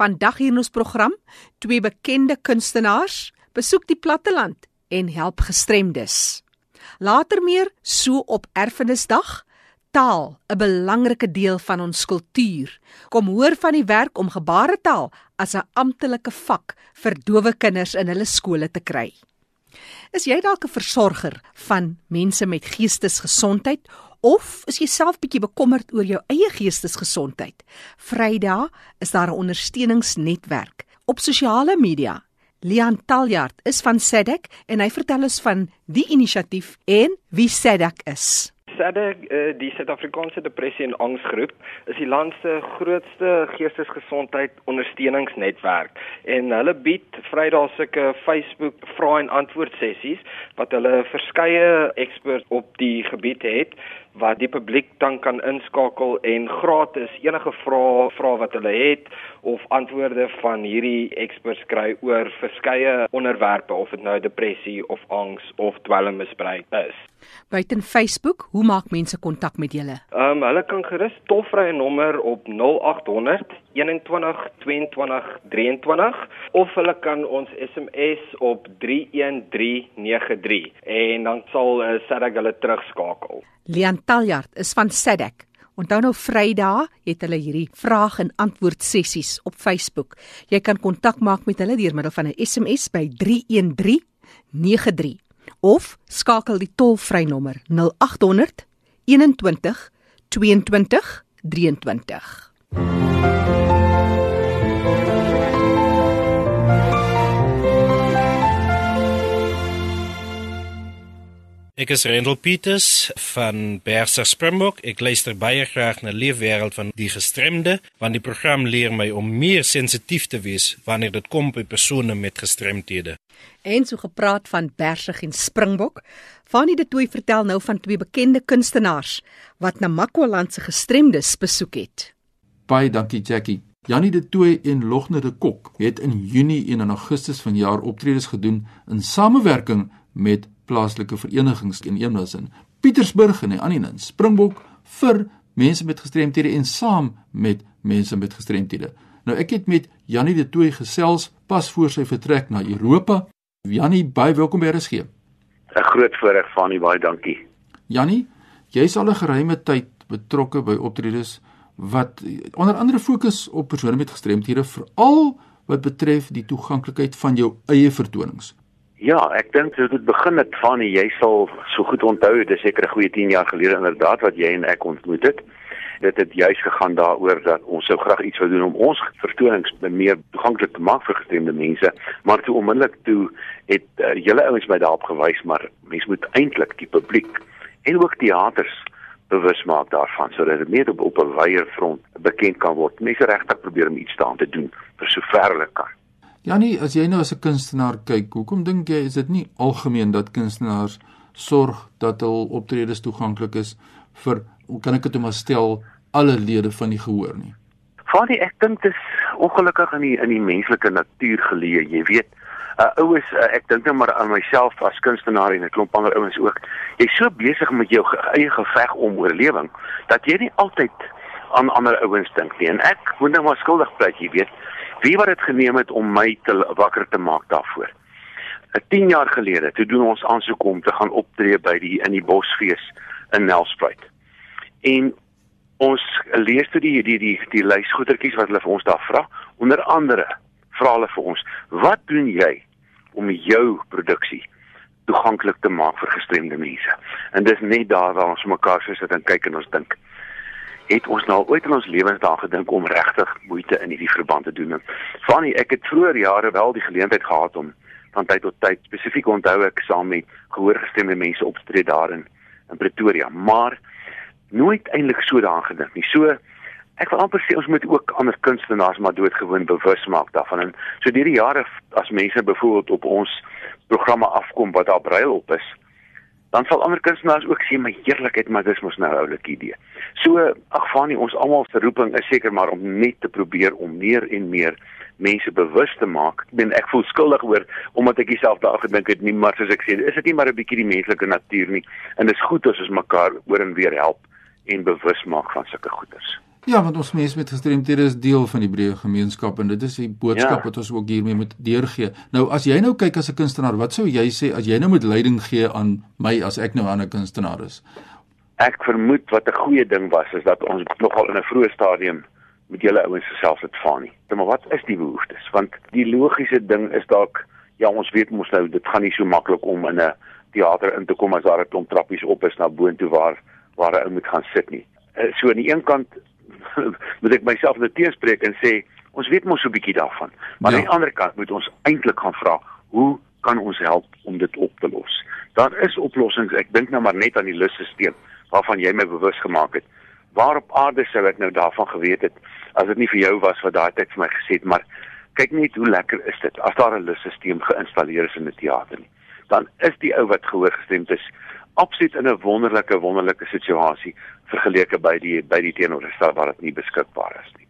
Vandag hier in ons program, twee bekende kunstenaars besoek die platteland en help gestremdes. Later meer so op Erfenisdag, taal 'n belangrike deel van ons kultuur. Kom hoor van die werk om gebaretaal as 'n amptelike vak vir dowe kinders in hulle skole te kry. Is jy dalk 'n versorger van mense met geestesgesondheid of is jy self bietjie bekommerd oor jou eie geestesgesondheid? Vrydag is daar 'n ondersteuningsnetwerk op sosiale media. Lian Taljard is van SEDEC en hy vertel ons van die inisiatief en wie SEDEC is. SADC, uh, die Suid-Afrikaanse Depressie en Angsgroep, is die land se grootste geestesgesondheid ondersteuningsnetwerk en hulle bied Vrydag sulke Facebook vra en antwoord sessies wat hulle verskeie eksperts op die gebied het wat die publiek dan kan inskakel en gratis enige vrae vra wat hulle het of antwoorde van hierdie eksperts kry oor verskeie onderwerpe of dit nou depressie of angs of dwelmmisbruik is. Buiten Facebook, hoe maak mense kontak met julle? Ehm um, hulle kan gerus tolvrye nommer op 0800 21 22 23 of hulle kan ons SMS op 31393 en dan sal uh, Sadak hulle terugskakel. Taljard is van Sadak. Onthou nou Vrydag het hulle hierdie vraag en antwoord sessies op Facebook. Jy kan kontak maak met hulle deur middel van 'n SMS by 31393 of skakel die tolvrynommer 0800 21 22 23. Ek is Rendel Peters van Berser Springbok. Ek luister baie graag na Leefwêreld van die gestremde, want die program leer my om meer sensitief te wees wanneer dit kom by persone met gestremthede. En so gepraat van Bersig en Springbok. Fanie de Tooi vertel nou van twee bekende kunstenaars wat Namakwa-land se gestremdes besoek het. Baie dankie Jackie. Janie de Tooi en Logne de Kok het in Junie en in Augustus vanjaar optredes gedoen in samewerking met plaaslike verenigings in Eemnasin, Pietersburg en Anninen, Springbok vir mense met gestremthede en saam met mense met gestremthede. Nou ek het met Jannie de Tooi gesels pas voor sy vertrek na Europa. Jannie, baie welkom by RSG. 'n Groot voorreg van u, baie dankie. Jannie, jy's al 'n geruime tyd betrokke by optredes wat onder andere fokus op persone met gestremthede veral wat betref die toeganklikheid van jou eie vertonings. Ja, ek dink dit het begin met van jy sal so goed onthou, dit is seker 'n goeie 10 jaar gelede inderdaad wat jy en ek ontmoet het. Dit het juis gegaan daaroor dat ons sou graag iets wou doen om ons vertonings meer toeganklik te maak vir gestremde mense, maar toe onmiddellik toe het uh, julle ouens my daarop gewys, maar mense moet eintlik die publiek en ook teaters bewus maak daarvan sodat dit meer op, op 'n wyeer front bekend kan word. Mense regtig probeer om iets daaraan te doen vir sover hulle kan. Janie, as jy nou as 'n kunstenaar kyk, hoekom dink jy is dit nie algemeen dat kunstenaars sorg dat hul optredes toeganklik is vir kan ek dit maar stel alle lede van die gehoor nie? Vader, ek dink dit is ongelukkig in die in die menslike natuur geleë, jy weet. Uh oues, uh, ek dink net maar aan myself as kunstenaar en 'n klomp ander ouens ook. Jy's so besig met jou eie geveg om oorlewing dat jy nie altyd aan ander ouens dink nie. En ek moet nou maar skuldig pleit, jy weet wie wat dit geneem het om my te wakker te maak daarvoor. 'n 10 jaar gelede, toe doen ons aansoek om te gaan optree by die in die Bosfees in Nelspruit. En ons lees toe die die die die lys goedertjies wat hulle vir ons daar vra. Onder andere vra hulle vir ons: "Wat doen jy om jou produksie toeganklik te maak vir gestremde mense?" En dis net daar waar ons mekaar sit en kyk en ons dink, het ons nou ooit in ons lewens daar gedink om regtig moeite in hierdie verband te doen. Fanny, ek het vroeër jare wel die geleentheid gehad om van tyd tot tyd spesifiek onthou ek saam met gehoorgestemde mense optree daar in Pretoria, maar nooit eintlik so daaraan gedink nie. So ek wil amper sê ons moet ook ander kunstenaars maar doodgewoon bewus maak daarvan. En so deur die jare as mense byvoorbeeld op ons programme afkom wat daar brail op is, dan sal ander kunstenaars ook sê my heerlikheid maar dis mos nou 'n oulike idee. So ag Fanie, ons almal se roeping is seker maar om net te probeer om meer en meer mense bewus te maak. Ek ben ek voel skuldig oor omdat ek self daar gedink het nie, maar soos ek sê, is dit nie maar 'n bietjie die menslike natuur nie en dit is goed as ons mekaar oor en weer help en bewus maak van sulke goeders. Ja, want ons mense met gestremthede is deel van die breë gemeenskap en dit is die boodskap ja. wat ons ook hiermee moet deurgee. Nou as jy nou kyk as 'n kunstenaar, wat sou jy sê as jy nou moet leiding gee aan my as ek nou 'n ander kunstenaar is? Ek vermoed wat 'n goeie ding was is dat ons nogal in 'n vroeë stadium met julle ouens gesels het van nie. Maar wat is die behoeftes? Want die logiese ding is dalk ja, ons weet mos nou dit gaan nie so maklik om in 'n teater in te kom as daar 'n klomp trappies op is na boontoe waar waar 'n ou moet gaan sit nie. Uh, so aan die een kant moet ek myself net teenspreek en sê ons weet mos so 'n bietjie daarvan. Maar ja. aan die ander kant moet ons eintlik gaan vra, hoe kan ons help om dit op te los? Daar is oplossings. Ek dink nou maar net aan die lusstelsel waarvan jy my bewus gemaak het. Waar op aarde sou ek nou daarvan geweet het as dit nie vir jou was wat daai tyd vir my gesê het, maar kyk net hoe lekker is dit as daar 'n lusstelsel geïnstalleer is in 'n teater nie. Dan is die ou wat gehoor gestemd is absoluut in 'n wonderlike wonderlike situasie vergeleke by die by die teenoorgestel waar dit nie beskikbaar is nie.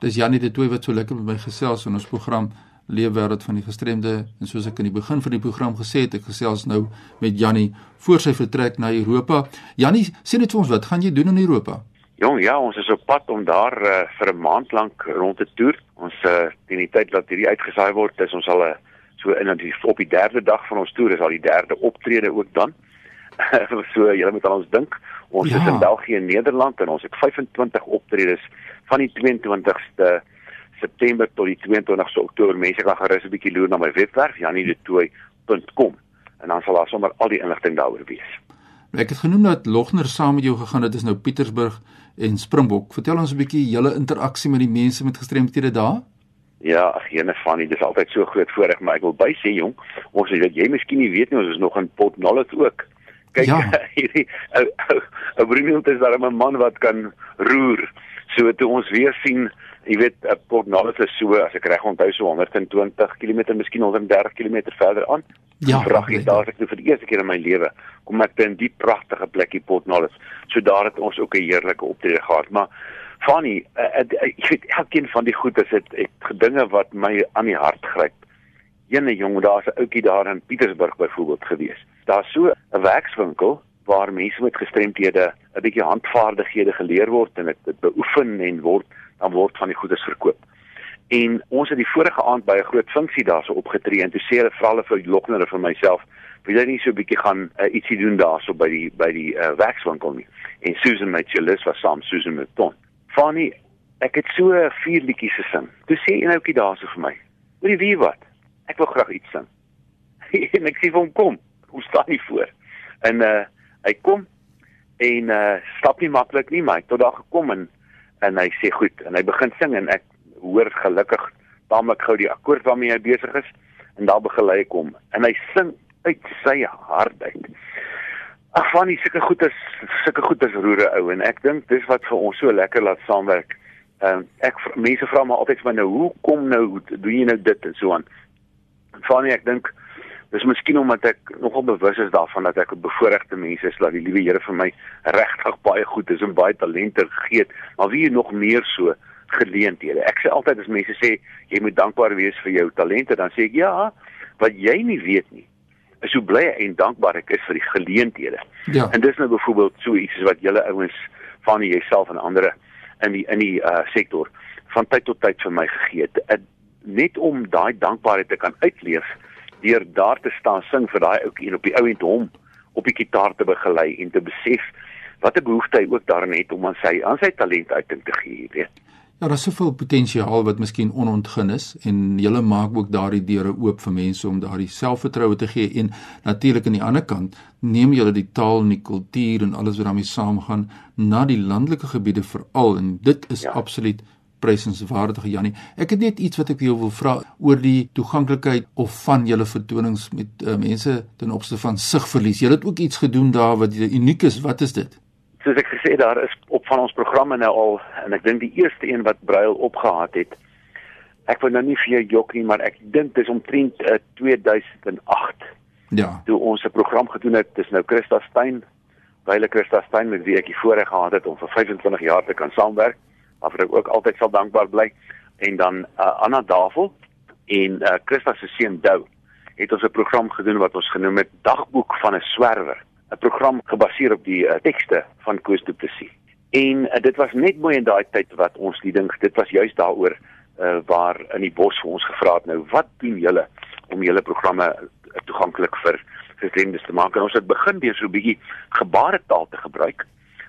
Dis Janie de Tooi wat so lekker met my gesels in ons program Leefwêreld van die gestremde en soos ek in die begin van die program gesê het, ek gesels nou met Janie voor sy vertrek na Europa. Janie, sê net vir ons wat gaan jy doen in Europa? Jong, ja, ons is op pad om daar uh, vir 'n maand lank rond te toer. Ons uh, teen die tyd dat hierdie uitgesaai word, is ons al 'n uh, so in op die derde dag van ons toer is al die derde optrede ook dan. so julle moet aan ons dink. Ons ja. is in België en Nederland en ons het 25 optredes van die 22ste September tot die 22ste Oktober. Mense kan gerus 'n bietjie loer na my webwerf janidetoy.com en dan sal daar sommer al die inligting daaroor wees. Ek het genoem dat Logner saam met jou gegaan het. Dit is nou Pietersburg en Springbok. Vertel ons 'n bietjie julle interaksie met die mense met gestremthede daar. Ja, ag jene van nie, dis altyd so groot voorreg, maar ek wil by sê jong, ons weet jy miskien nie weet nie, ons is nog in Port Nolloth ook. Kyk ja. hierdie ou ou Bruno is daar 'n man wat kan roer. So toe ons weer sien, jy weet, Port Nolloth is so as ek reg onthou so 120 km, miskien 130 km verder aan. Ja, pragtig. Daar ek nou vir die eerste keer in my lewe kom ek in die pragtige plekkie Port Nolloth. So daar het ons ook 'n heerlike optrede gehad, maar funny, ek weet elkeen van die goed is dit gedinge wat my aan die hart gryp. Ene jong, daar's 'n ouetjie daar in Pietersburg byvoorbeeld gewees. Daar's so 'n werkswinkel waar mense met gestremthede 'n bietjie handvaardighede geleer word en dit beoefen en word dan word van die goederes verkoop. En ons het die vorige aand by 'n groot funksie daarso opgetree en toe sê hulle vra hulle vir Lochner en vir myself, "Wil jy nie so 'n bietjie gaan uh, ietsie doen daarso by die by die uh, werkswinkel nie?" En Susan met jou lus was saam Susan met Ton. Fanny, ek het so vier liedjies gesing. Toe sê een ouetjie daarso vir my, "Wil jy weet wat? Ek wil graag iets sing." en ek sê vir hom, "Kom, hoe staan jy voor?" En uh hy kom en uh stap nie maklik nie, maar hy tot daar gekom en en hy sê goed en hy begin sing en ek hoor gelukkig taamlik gou die akkoord waarmee hy besig is en daar begelei kom en hy sing uit sy hart uit. Ag van die sulke goed is sulke goed is roere ou en ek dink dis wat vir ons so lekker laat saamwerk. Ehm um, ek mense vra maar altyd my nou hoe kom nou doen jy nou dit en so aan. Van ek dink dis miskien omdat ek nogal bewus is daarvan dat ek 'n bevoorregte mens is dat die liewe Here vir my regtig baie goed is en baie talente gegee het, maar wie nog meer so geleenthede. Ek sê altyd as mense sê jy moet dankbaar wees vir jou talente, dan sê ek ja, wat jy nie weet nie is hoe bly en dankbaar ek is vir die geleenthede. Ja. En dis nou byvoorbeeld so iets wat julle ouens van jouself en ander in die in die uh, sektor van tyd tot tyd vir my gegee het. Net om daai dankbaarheid te kan uitleef deur daar te staan sing vir daai ouetjie en op die ou end hom op die gitaar te begelei en te besef wat 'n behoefte hy ook daarin het om aan sy aan sy talent uiting te gee, weet. Ja, daar is soveel potensiaal wat miskien onontgin is en julle maak ook daardie deure oop vir mense om daardie selfvertroue te gee en natuurlik aan die ander kant neem julle die taal en die kultuur en alles wat daarmee saamgaan na die landelike gebiede veral en dit is ja. absoluut prysenswaardige Jannie. Ek het net iets wat ek jou wil vra oor die toeganklikheid of van julle vertonings met uh, mense ten opsigte van sigverlies. Julle het ook iets gedoen daar wat uniek is. Wat is dit? soos ek gesê daar is op van ons programme nou al en ek dink die eerste een wat Braille opgehaat het. Ek wil nou nie vir jou jok nie, maar ek dink dis omtrent uh, 2008. Ja. Toe ons 'n program gedoen het, dis nou Christa Stein, Wyle Christa Stein met wie ek die voorreg gehad het om vir 25 jaar te kan saamwerk, waarvoor ek ook altyd sal dankbaar bly. En dan uh, Anna Davel en uh, Christa se seun Dou het ons 'n program gedoen wat ons genoem het Dagboek van 'n swerwer. 'n program gebaseer op die uh, tekste van Koos Du Plessis. En uh, dit was net mooi in daai tyd wat ons die ding dit was juist daaroor uh, waar in die bos vir ons gevra het nou wat doen julle om julle programme toeganklik vir gestremdes te maak en ons het begin deur so 'n bietjie gebaretaal te gebruik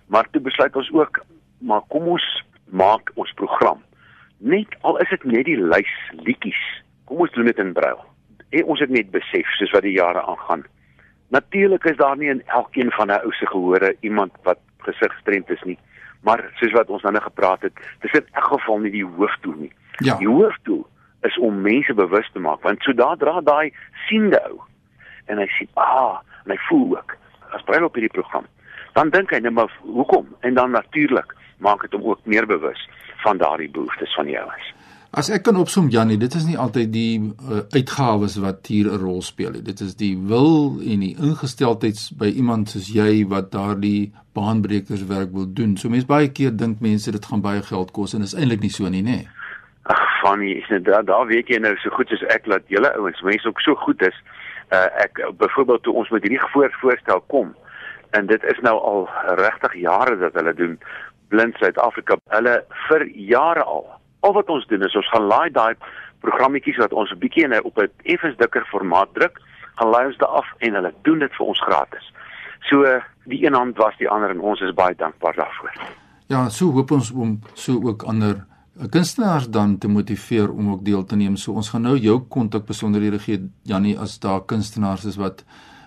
maar toe besluit ons ook maar kom ons maak ons program. Net al is dit net die lys liedjies. Kom ons doen dit in brail en ons het net besef soos wat die jare aangaan. Natuurlik is daar nie in elkeen van 'n ou se gehore iemand wat gesig gestremd is nie. Maar soos wat ons nou net gepraat het dis in elk geval nie die hoofdoel nie. Ja. die hoofdoel is om mense bewus te maak want sodra daai siende ou en hy sien ah en hy voel ook as brail op hierdie program dan dink hy net maar hoekom en dan natuurlik maak dit hom ook meer bewus van daardie behoeftes van die ouens As ek kan opsom Jannie, dit is nie altyd die uh, uitgawes wat hier 'n rol speel nie. Dit is die wil en die ingesteldheid by iemand soos jy wat daardie baanbrekerswerk wil doen. So mense baie keer dink mense dit gaan baie geld kos en is eintlik nie so nie, nê? Ag Fanny, is dit daar daar weet jy nou so goed soos ek dat julle ouens mense ook so goed is. Uh, ek byvoorbeeld toe ons met hierdie voor voorstel kom en dit is nou al regtig jare dat hulle doen blind Suid-Afrika. Hulle vir jare al. Al wat ons doen is ons gaan laai daai programmetjies wat ons 'n bietjie in op 'n effens dikker formaat druk, gaan laai ons dit af en hulle doen dit vir ons gratis. So die een hand was die ander en ons is baie dankbaar daarvoor. Ja, so hoop ons om so ook ander uh, kunstenaars dan te motiveer om ook deel te neem. So ons gaan nou jou kontak besonderhede gee Jannie as daar kunstenaars is wat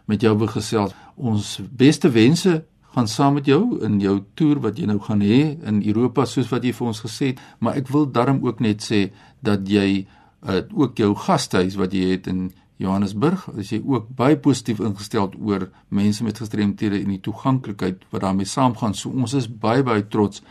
met jou wil gesels. Ons beste wense gaan saam met jou in jou toer wat jy nou gaan hê in Europa soos wat jy vir ons gesê het, maar ek wil darm ook net sê dat jy uh, ook jou gastehuis wat jy het in Johannesburg, as jy ook baie positief ingestel oor mense met gestremthede en die toeganklikheid wat daarmee saamgaan. So ons is baie baie trots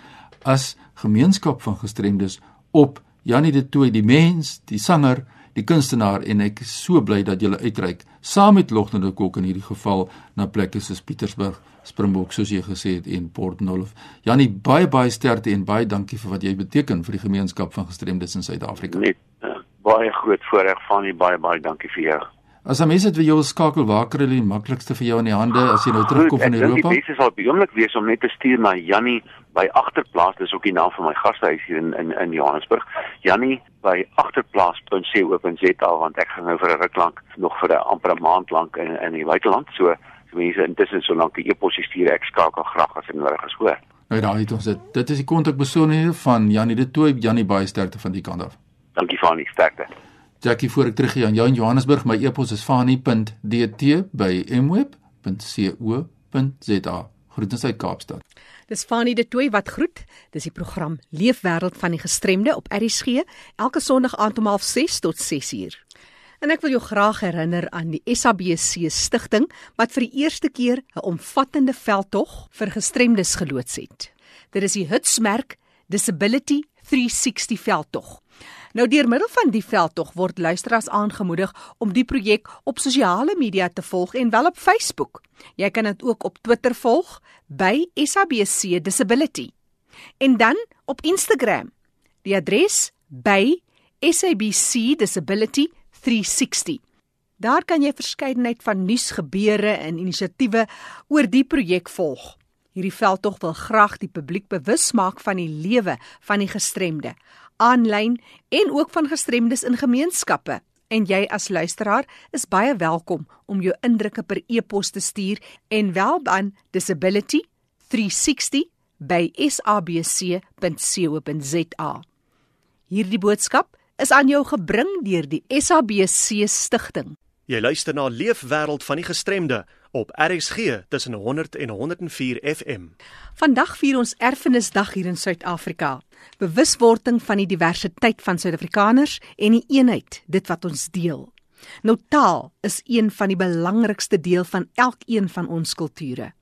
as gemeenskap van gestremdes op Janie de Tooy, die mens, die sanger, die kunstenaar en ek is so bly dat jy uitreik saam met Logtende Kok in hierdie geval na plekke soos Pietersburg, Springbok soos jy gesê het en Port Nolloth. Janie, baie baie sterkte en baie dankie vir wat jy beteken vir die gemeenskap van gestremdes in Suid-Afrika. Net uh, baie groot voorreg van u baie baie dankie vir jou. As jy mense het wie jou skakel, waar kry hulle die maklikste vir jou in die hande as jy nou terugkom van Europa? Ek dink die beste sal op die oomblik wees om net te stuur na Jannie by Agterplaas, dis ook die naam van my gastehuis hier in in in Johannesburg. Jannie by agterplaas.co.za want ek gaan nou vir 'n ruk lank nog vir 'n amper 'n maand lank in in die buiteland. So so mense intussen so lank die e-pos stuur ek skakel graag as dit nodig is hoor. Nou daar het ons dit. Dit is die kontakbesonderhede van Jannie de Tooy, Jannie baie sterkte van die kant af. Dankie Fanie, sterkte. Jackie voor ek teruggaan aan jou in Johannesburg, my e-pos is fani.dt@mweb.co.za. Groetens uit Kaapstad. Dis Fanie de Tooy wat groet. Dis die program Leefwêreld van die gestremde op RSG elke Sondag aand om 06:30 tot 6:00. En ek wil jou graag herinner aan die SABC stigting wat vir die eerste keer 'n omvattende veldtog vir gestremdes geloods het. Dit is die Hitsmerk Disability 360 veldtog. Nou deur middel van die veldtog word luisteraars aangemoedig om die projek op sosiale media te volg en wel op Facebook. Jy kan dit ook op Twitter volg by SABC Disability. En dan op Instagram. Die adres by SABC Disability 360. Daar kan jy verskeidenheid van nuusgebeure en inisiatiewe oor die projek volg. Hierdie veldtog wil graag die publiek bewus maak van die lewe van die gestremde, aanlyn en ook van gestremdes in gemeenskappe. En jy as luisteraar is baie welkom om jou indrukke per e-pos te stuur en wel aan disability360 by sabc.co.za. Hierdie boodskap is aan jou gebring deur die SABC stigting. Jy luister na Leefwêreld van die Gestremde op RXG tussen 100 en 104 FM. Vandag vier ons Erfenisdag hier in Suid-Afrika. Bewuswording van die diversiteit van Suid-Afrikaners en die eenheid, dit wat ons deel. Nou taal is een van die belangrikste deel van elkeen van ons kulture.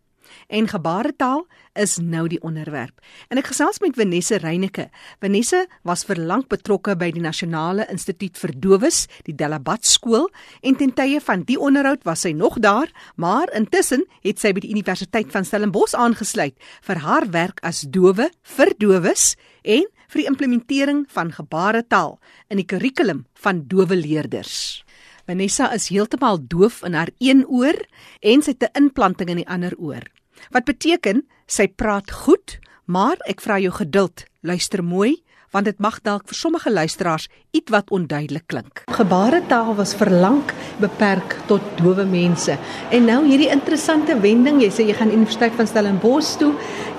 En gebaretaal is nou die onderwerp. En ek gesels met Vanessa Reyneke. Vanessa was vir lank betrokke by die Nasionale Instituut vir Dowes, die Delabat skool, en ten tye van die onderhoud was sy nog daar, maar intussen het sy by die Universiteit van Stellenbosch aangesluit vir haar werk as dowe vir dowes en vir die implementering van gebaretaal in die kurrikulum van dowe leerders. Vanessa is heeltemal doof in haar een oor en sy het 'n implanting in die ander oor. Wat beteken sy praat goed, Maar ek vra jou geduld. Luister mooi want dit mag dalk vir sommige luisteraars ietwat onduidelik klink. Gebaretaal was verlang beperk tot dowe mense. En nou hierdie interessante wending, jy sê jy gaan Universiteit van Stellenbosch toe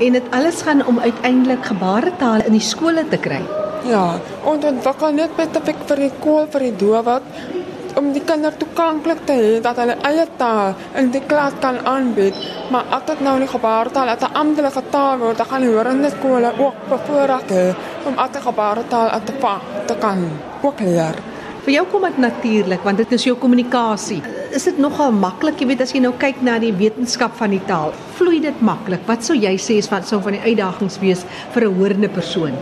en dit alles gaan om uiteindelik gebaretaal in die skole te kry. Ja, ons ontwikkel net met 'n vir die skool vir die dowe om die kinders toeganklik te hê dat hulle eie taal in die klas kan aanbied, maar as dit nou nie gebaretaal as 'n amptelike taal word, dan gaan die horende skole ook bevoorreg hê om as 'n gebaretaal at te pa te kan ook leer. Vir jou kom dit natuurlik want dit is jou kommunikasie. Is dit nogal maklik, jy weet as jy nou kyk na die wetenskap van die taal? Vloei dit maklik? Wat sou jy sê is wat sou van die uitdagings wees vir 'n hoorende persoon?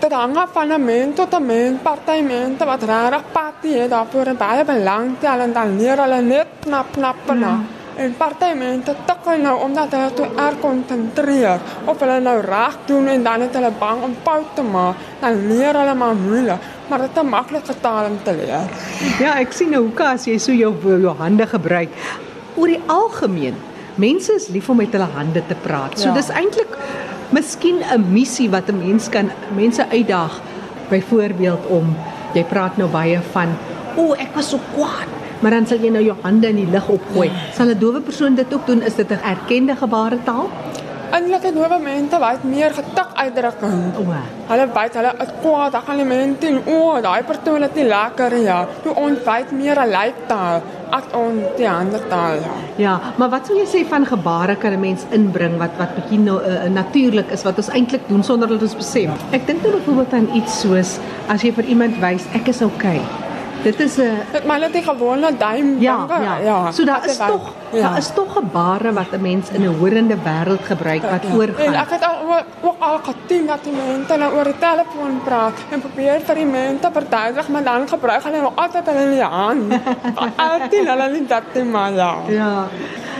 Dit hang af van 'n mens tot 'n mens, party mense wat regtig patie het daarvoor en baie belang stel en dan leer hulle net knap knap na. Mm. En party mense tikkel nou omdat hulle toe erg konsentreer of hulle nou reg doen en dan het hulle bang om fout te maak, dan leer hulle maar moeilik, maar dit is 'n maklike taal om te leer. Ja, ek sien nou hoe kas jy so jou jou hande gebruik. Oor die algemeen, mense is lief om met hulle hande te praat. So ja. dis eintlik miskien 'n missie wat 'n mens kan mense uitdaag. Byvoorbeeld om jy praat nou baie van o, ek was so kwaad, maar dan sal jy nou jou hande in die lug opgooi. Ja. Sal 'n dowe persoon dit ook doen? Is dit 'n erkende gebaretaal? Eintlik nuwe mense baie meer getik uitdrukking. O. Hulle weet hulle is kwaad, dan gaan die mense en o, daai persoon het nie lekker ja. Toe ons weet meer 'n lyftaal as ons die ander taal. Ja. ja, maar wat sou jy sê van gebare kan 'n mens inbring wat wat bietjie nou uh, natuurlik is wat ons eintlik doen sonder dat ons besef. Ek dink nou byvoorbeeld aan iets soos as jy vir iemand wys ek is. Okay. Dit is 'n maar net 'n gewone duim ja, ja, ja. So daar is tog ja. daar is tog gebare wat 'n mens in 'n horende wêreld gebruik wat ja. voorgaan. En ek het al ook al gesien dat die mense nou oor die telefoon praat en probeer vir die mense verduidelik maar dan gebruik hulle nog altyd hulle in die hand. altyd hulle nie dat te maar ja. Ja.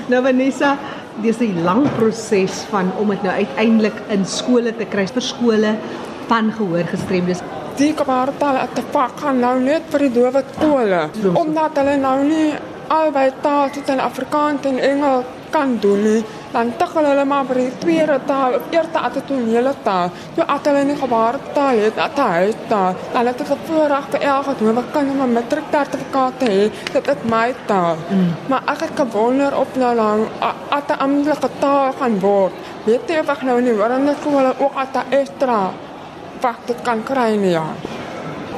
Nou Vanessa dis 'n lang proses van om dit nou uiteindelik in skole te kry vir skole van gehoorgestremdes die kaartaal at pak gaan nou net vir die dowe skole omdat hulle nou nie albei taal tot in Afrikaans en Engels kan doen nie dan tik hulle maar vir die tweede taal of eerste attonele taal. So at hulle nie gebartaal het at hy taal. Dan het dit voorreg vir elke dowe kind om 'n matriek sertifikaat te hê dit is my taal. Mm. maar ek het gewonder op nou lang at 'n amptelike taal gaan word. Weet jy of ek nou nie hoor en ek wil ook at 'n ekstra wat dit kan kry nie ja.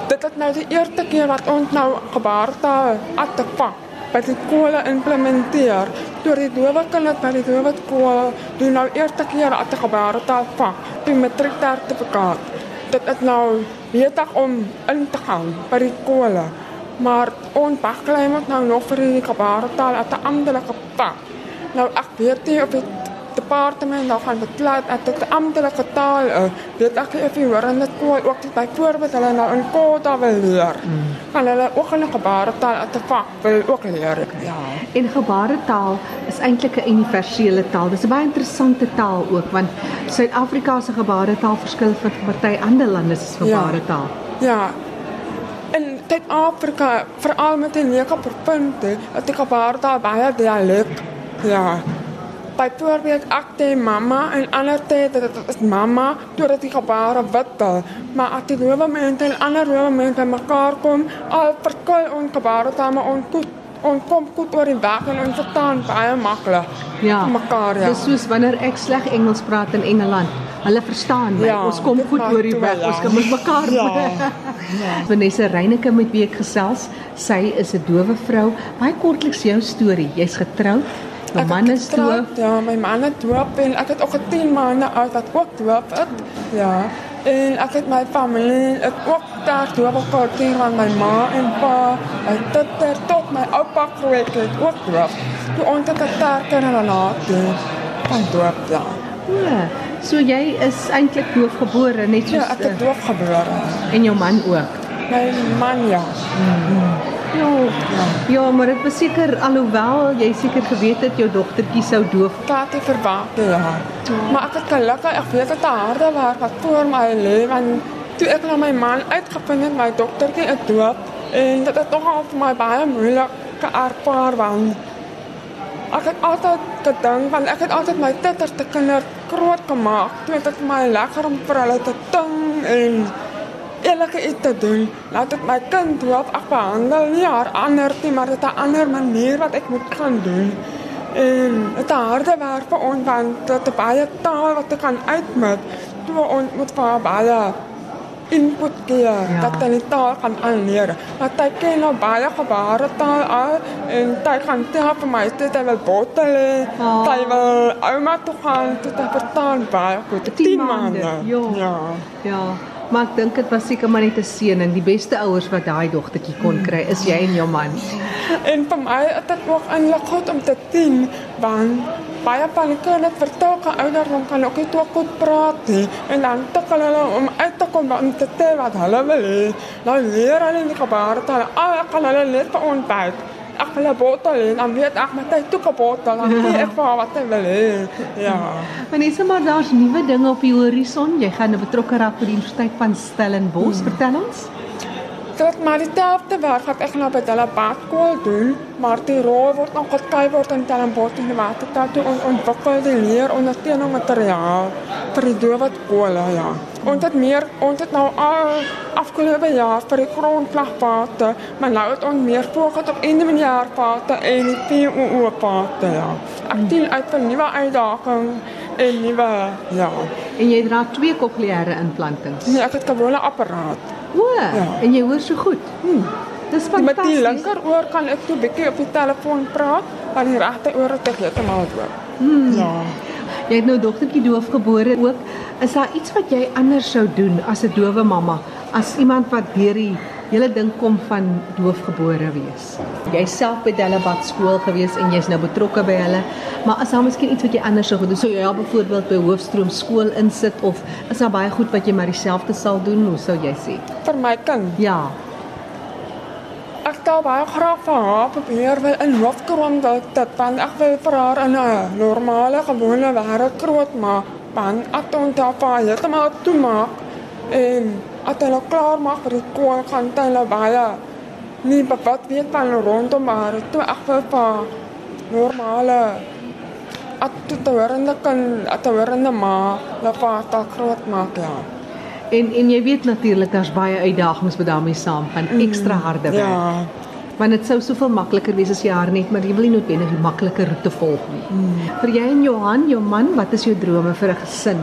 Dit is nou die eerste keer wat ons nou gebartaal atpak by die skole implementeer. Deur die dowe kinders by die dowe skool doen nou eerste keer at gebartaal pak die matriek sertifikaat. Dit is nou beter om in te gaan by die skole. Maar ons baklei moet nou nog vir die gebartaal at 'n amptelike pak. Nou ek weet nie of dit departement nou gaan beklei dat dit amptelike taal is. Dit ek of jy hoor en dit kom ook byvoorbeeld hulle nou in Kota wil leer. Mm. Gaan hulle ook hulle gebaretaal at te vak wil ook leer. Ja. En gebaretaal is eintlik 'n universele taal. Dis 'n baie interessante taal ook want Suid-Afrika se gebaretaal verskil van party ander lande se gebaretaal. Ja. ja. In Suid-Afrika, veral met die nege punte, het die gebaretaal baie dialek. Ja byvoorbeeld ek te mamma en ander te dat dit is mamma deurdat die gebare wittel maar as die nuwe mense en ander nuwe mense mekaar kom al verkil ons gebare dan maar ons goed ons kom goed oor die weg en ons verstaan baie maklik ja mekaar ja. dis soos wanneer ek sleg Engels praat in Engeland. Hulle verstaan my. Ja, ons kom goed oor die weg. ons kan met mekaar ja. ja. Vanessa Reyneke met wie ek gesels sy is 'n dowe vrou. Baie kortliks jou storie. Jy's getroud My man is doop. Ja, my man is doop en ek het ook 'n 10 maande oud wat ook doop is. Ja. En ek het my familie, ook daar doop gehad teen my ma en pa. En tot ter tot my oupa groot het ook doop. Toe ons het 'n kerker en laat doen. Van doop ja. Ja. So jy is eintlik doofgebore net soos Ja, ek is doofgebore. En jou man ook. My man ja. Mm -hmm. Ja. Ja, maar dit beseker alhoewel jy seker geweet het jou dogtertjie sou doof. Het verwag ja. Maar ek het gelukkig ek weet dit harde werk wat voor my lê want toe ek na my man uitgevind het my dogtertjie is doof en dit het nogal vir my baie moeilik ervaar want ek het altyd gedink want ek het altyd my titters te kinders groot gemaak. Toe dit my lekker om vir hulle te ting en elke iets te doen. Laat dit my kind help ek behandel nie haar ander nie, maar dit 'n ander manier wat ek moet kan doen. En dit is harde werk vir ons want dit is baie taal wat ek kan uitmit. Toe ons moet vir baie input gee ja. dat hulle taal kan aanleer. Maar hy ken nou baie gebaretaal al en hy kan help my dit hy wil bottel. Oh. Hy wil ouma toe gaan toe te vertaal baie goed. 10 maande. Ja. Ja. ja. Maar ek dink dit was seker maar net 'n seën en die beste ouers wat daai dogtertjie kon kry is jy en jou man. En vir my het dit ook eintlik goed om te sien want baie van die kinders vertel kan ouderdom kan ook nie goed praat nie en dan tikkel hulle om uit te kom om te sê wat hulle wil. Nou leer hulle die gebaretaal. Al kan hulle net vir ons byt. Ek wil 'n bottel hê, dan weet ek met hy toe 'n bottel, dan weet ek vir wat hy wil hê. Ja. Maar dis maar daar's nuwe dinge op die horison. Jy gaan 'n betrokke raak by die Universiteit van Stellenbosch. Hmm. Vertel ons dat maar die tafte werk wat ek nou by hulle badskool doen, maar die rol word nog geskryf word in Stellenbosch in die watertaal toe on, ontwikkel die leer ondersteuning materiaal vir die dowe skole ja. Ons het meer ons het nou al afgelope jaar vir die grondslagpate, maar nou het ons meer fokus op intermediairpate en die POO pate ja. Ek dien uit vir nuwe uitdagings en nuwe ja. En jy dra twee kokleaire implantings. Nee, ek het gewone apparaat. O, ja. en jy hoor so goed. Hm. Dis fantasties. Met die linkeroor kan ek toe bietjie op die telefoon praat, maar die regteroor het ek heeltemal doof. Hm. Ja. Jy het nou dogtertjie doof gebore ook. Is daar iets wat jy anders sou doen as 'n dowe mamma? As iemand wat deur die hele ding kom van doofgebore wees. Jy's self by Delabad skool gewees en jy's nou betrokke by hulle. Maar as daar miskien iets wat jy anders sou gedoen, sou jy ja byvoorbeeld by Hoofstroom skool insit of is daar baie goed wat jy maar dieselfde sal doen? Hoe sou jy sê? Vir my kind. Ja. Ek sou baie graag vir haar probeer wil in Hoofstroom dat dit van ek wil vir haar in 'n normale gewone wêreld groot maak. Want ek dink dat haar heeltemal toemaak en as hulle klaar maak vir die kool gaan hulle baie nie bevat weet van rondom maar toe ek vir pa normale at te hoorende kan at te hoorende maar la pa ta groot maak ja en en jy weet natuurlik daar's baie uitdagings met daarmee saam van mm, ekstra harde werk ja want dit sou soveel makliker wees as jy haar net maar jy wil nie noodwendig die makliker roete volg nie. Mm. Vir jy en Johan, jou man, wat is jou drome vir 'n gesin?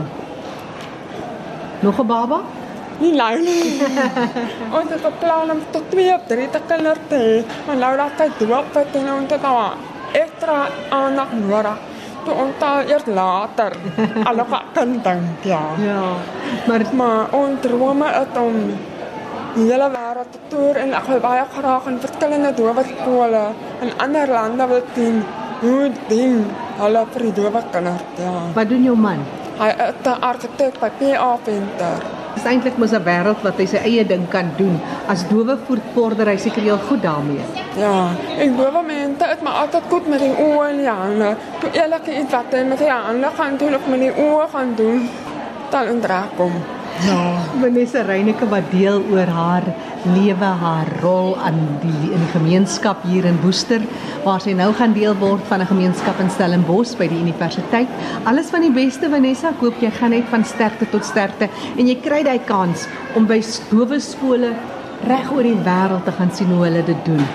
Nog 'n baba? Nie nou nie. ons het beplan om tot 2 of 3 te kinders te hê. Maar nou dat hy doop het en ons het nou ekstra aandag nodig. Toe ons al eers later al op kan dink, ja. Ja. Maar maar ons drome is om die hele wêreld te toer en ek wil baie graag in verskillende dowe skole in ander lande wil sien hoe ding hulle vir die dowe kinders, ja. Wat doen jou man? Hy is 'n argitek by PA Venter eintlik mos 'n wêreld wat hy sy eie ding kan doen. As dowe voortvorder hy seker heel goed daarmee. Ja, en dowe mense het maar altyd goed met die oë en die hande. Toe elke iets wat hy met die hande gaan doen of met die oë gaan doen, dan indraak hom. Ja, Vanessa Reyneke wat deel oor haar lewe, haar rol aan die in die gemeenskap hier in Woester waar sy nou gaan deel word van 'n gemeenskap in Stellenbosch by die universiteit. Alles van die beste Vanessa, ek hoop jy gaan net van sterkte tot sterkte en jy kry daai kans om by dowe skole reg oor die wêreld te gaan sien hoe hulle dit doen.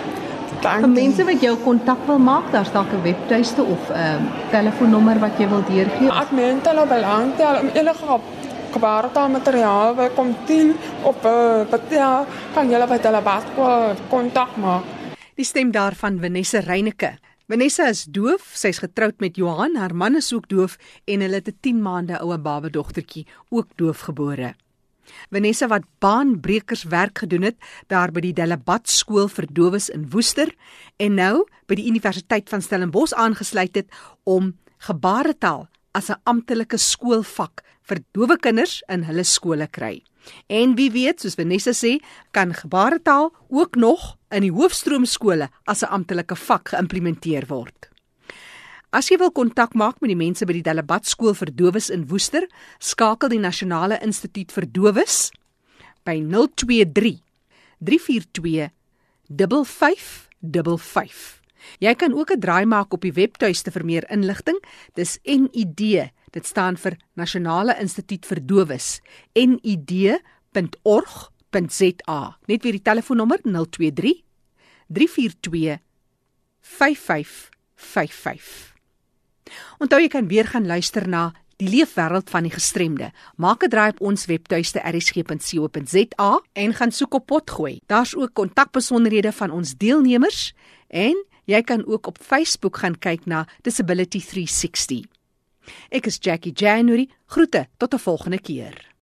Dankie. Vir mense wat jou kontak wil maak, daar's dalk 'n webtuiste of 'n um, telefoonnommer wat jy wil deurgee. Ek meen hulle belangstel om enige gebaretaal materiaal wil kom sien op 'n uh, betel kan julle by hulle baskool kontak maak. Die stem daarvan Vanessa Reyneke. Vanessa is doof, sy's getroud met Johan, haar man is ook doof en hulle het 'n 10 maande oue babadogtertjie ook doofgebore. Vanessa wat baanbrekers werk gedoen het daar by die Delabat skool vir dowes in Woester en nou by die Universiteit van Stellenbosch aangesluit het om gebaretaal as 'n amptelike skoolvak vir dowe kinders in hulle skole kry. En wie weet, soos Vanessa sê, kan gebaretaal ook nog in die hoofstroomskole as 'n amptelike vak geïmplementeer word. As jy wil kontak maak met die mense by die Delabat skool vir dowes in Woester, skakel die Nasionale Instituut vir Dowes by 023 342 5555. Jy kan ook 'n draai maak op die webtuiste vir meer inligting. Dis NID. Dit staan vir Nasionale Instituut vir Dowes. nid.org.za. Net weer die telefoonnommer 023 342 5555. Onthou jy kan weer gaan luister na die leefwêreld van die gestremde. Maak 'n draai op ons webtuiste rsg.co.za en gaan soek op potgooi. Daar's ook kontakbesonderhede van ons deelnemers en jy kan ook op Facebook gaan kyk na Disability 360. Ek is Jackie January. Groete tot 'n volgende keer.